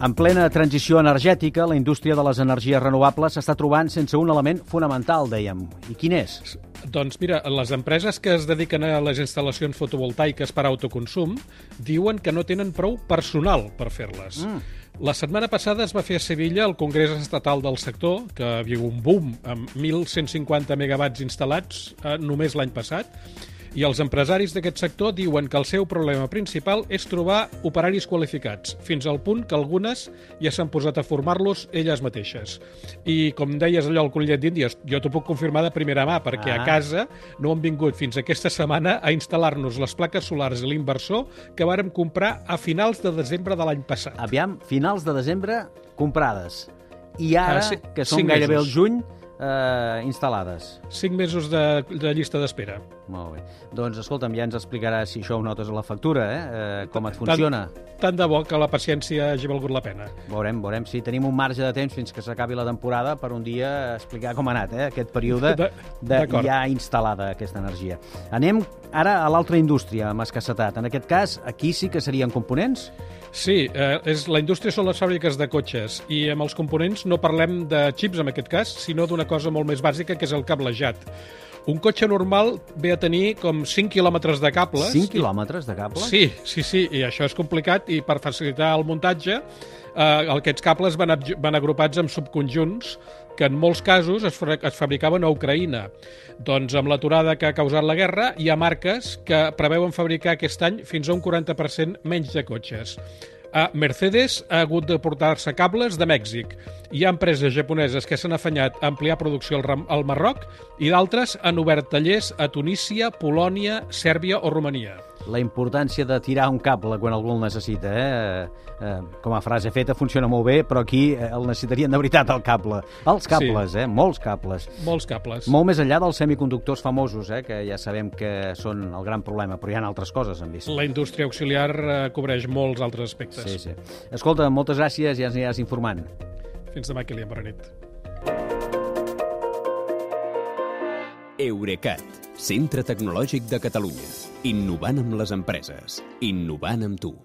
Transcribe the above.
En plena transició energètica, la indústria de les energies renovables s'està trobant sense un element fonamental, dèiem. I quin és? Doncs mira, les empreses que es dediquen a les instal·lacions fotovoltaiques per autoconsum diuen que no tenen prou personal per fer-les. Mm. La setmana passada es va fer a Sevilla el Congrés Estatal del Sector, que havia un boom amb 1.150 megawatts instal·lats eh, només l'any passat, i els empresaris d'aquest sector diuen que el seu problema principal és trobar operaris qualificats, fins al punt que algunes ja s'han posat a formar-los elles mateixes. I com deies allò al collet d'Índies, jo t'ho puc confirmar de primera mà, perquè ah. a casa no han vingut fins aquesta setmana a instal·lar-nos les plaques solars i l'inversor que vàrem comprar a finals de desembre de l'any passat. Aviam, finals de desembre comprades. I ara, Ah, sí, que cinc gairebé mesos. al juny, eh, instal·lades. Cinc mesos de, de llista d'espera. Molt bé. Doncs, escolta'm, ja ens explicaràs si això ho notes a la factura, eh? eh com et funciona. Tant de bo que la paciència hagi valgut la pena. Veurem, veurem si tenim un marge de temps fins que s'acabi la temporada per un dia explicar com ha anat eh? aquest període De- de ja instal·lada aquesta energia. Anem ara a l'altra indústria amb escassetat. En aquest cas, aquí sí que serien components? Sí, eh, és, la indústria són les fàbriques de cotxes i amb els components no parlem de xips en aquest cas, sinó d'una cosa molt més bàsica que és el cablejat. Un cotxe normal ve a tenir com 5 quilòmetres de cables. 5 quilòmetres de cable? Sí, sí, sí, i això és complicat i per facilitar el muntatge eh, aquests cables van, van agrupats en subconjunts que en molts casos es, es fabricaven a Ucraïna. Doncs amb l'aturada que ha causat la guerra hi ha marques que preveuen fabricar aquest any fins a un 40% menys de cotxes. Uh, Mercedes ha hagut de portar-se cables de Mèxic. Hi ha empreses japoneses que s'han afanyat a ampliar producció al, al Marroc i d'altres han obert tallers a Tunísia, Polònia, Sèrbia o Romania. La importància de tirar un cable quan algú el necessita, eh? eh com a frase feta funciona molt bé, però aquí eh, el necessitarien de veritat el cable. Els cables, eh? Molts cables. Molts cables. Molt més enllà dels semiconductors famosos, eh? que ja sabem que són el gran problema, però hi ha altres coses, hem vist. La indústria auxiliar eh, cobreix molts altres aspectes. Sí, sí. Escolta, moltes gràcies, ja ens aniràs informant. Fins demà, Kilian, bona nit. Eurecat, centre tecnològic de Catalunya. Innovant amb les empreses. Innovant amb tu.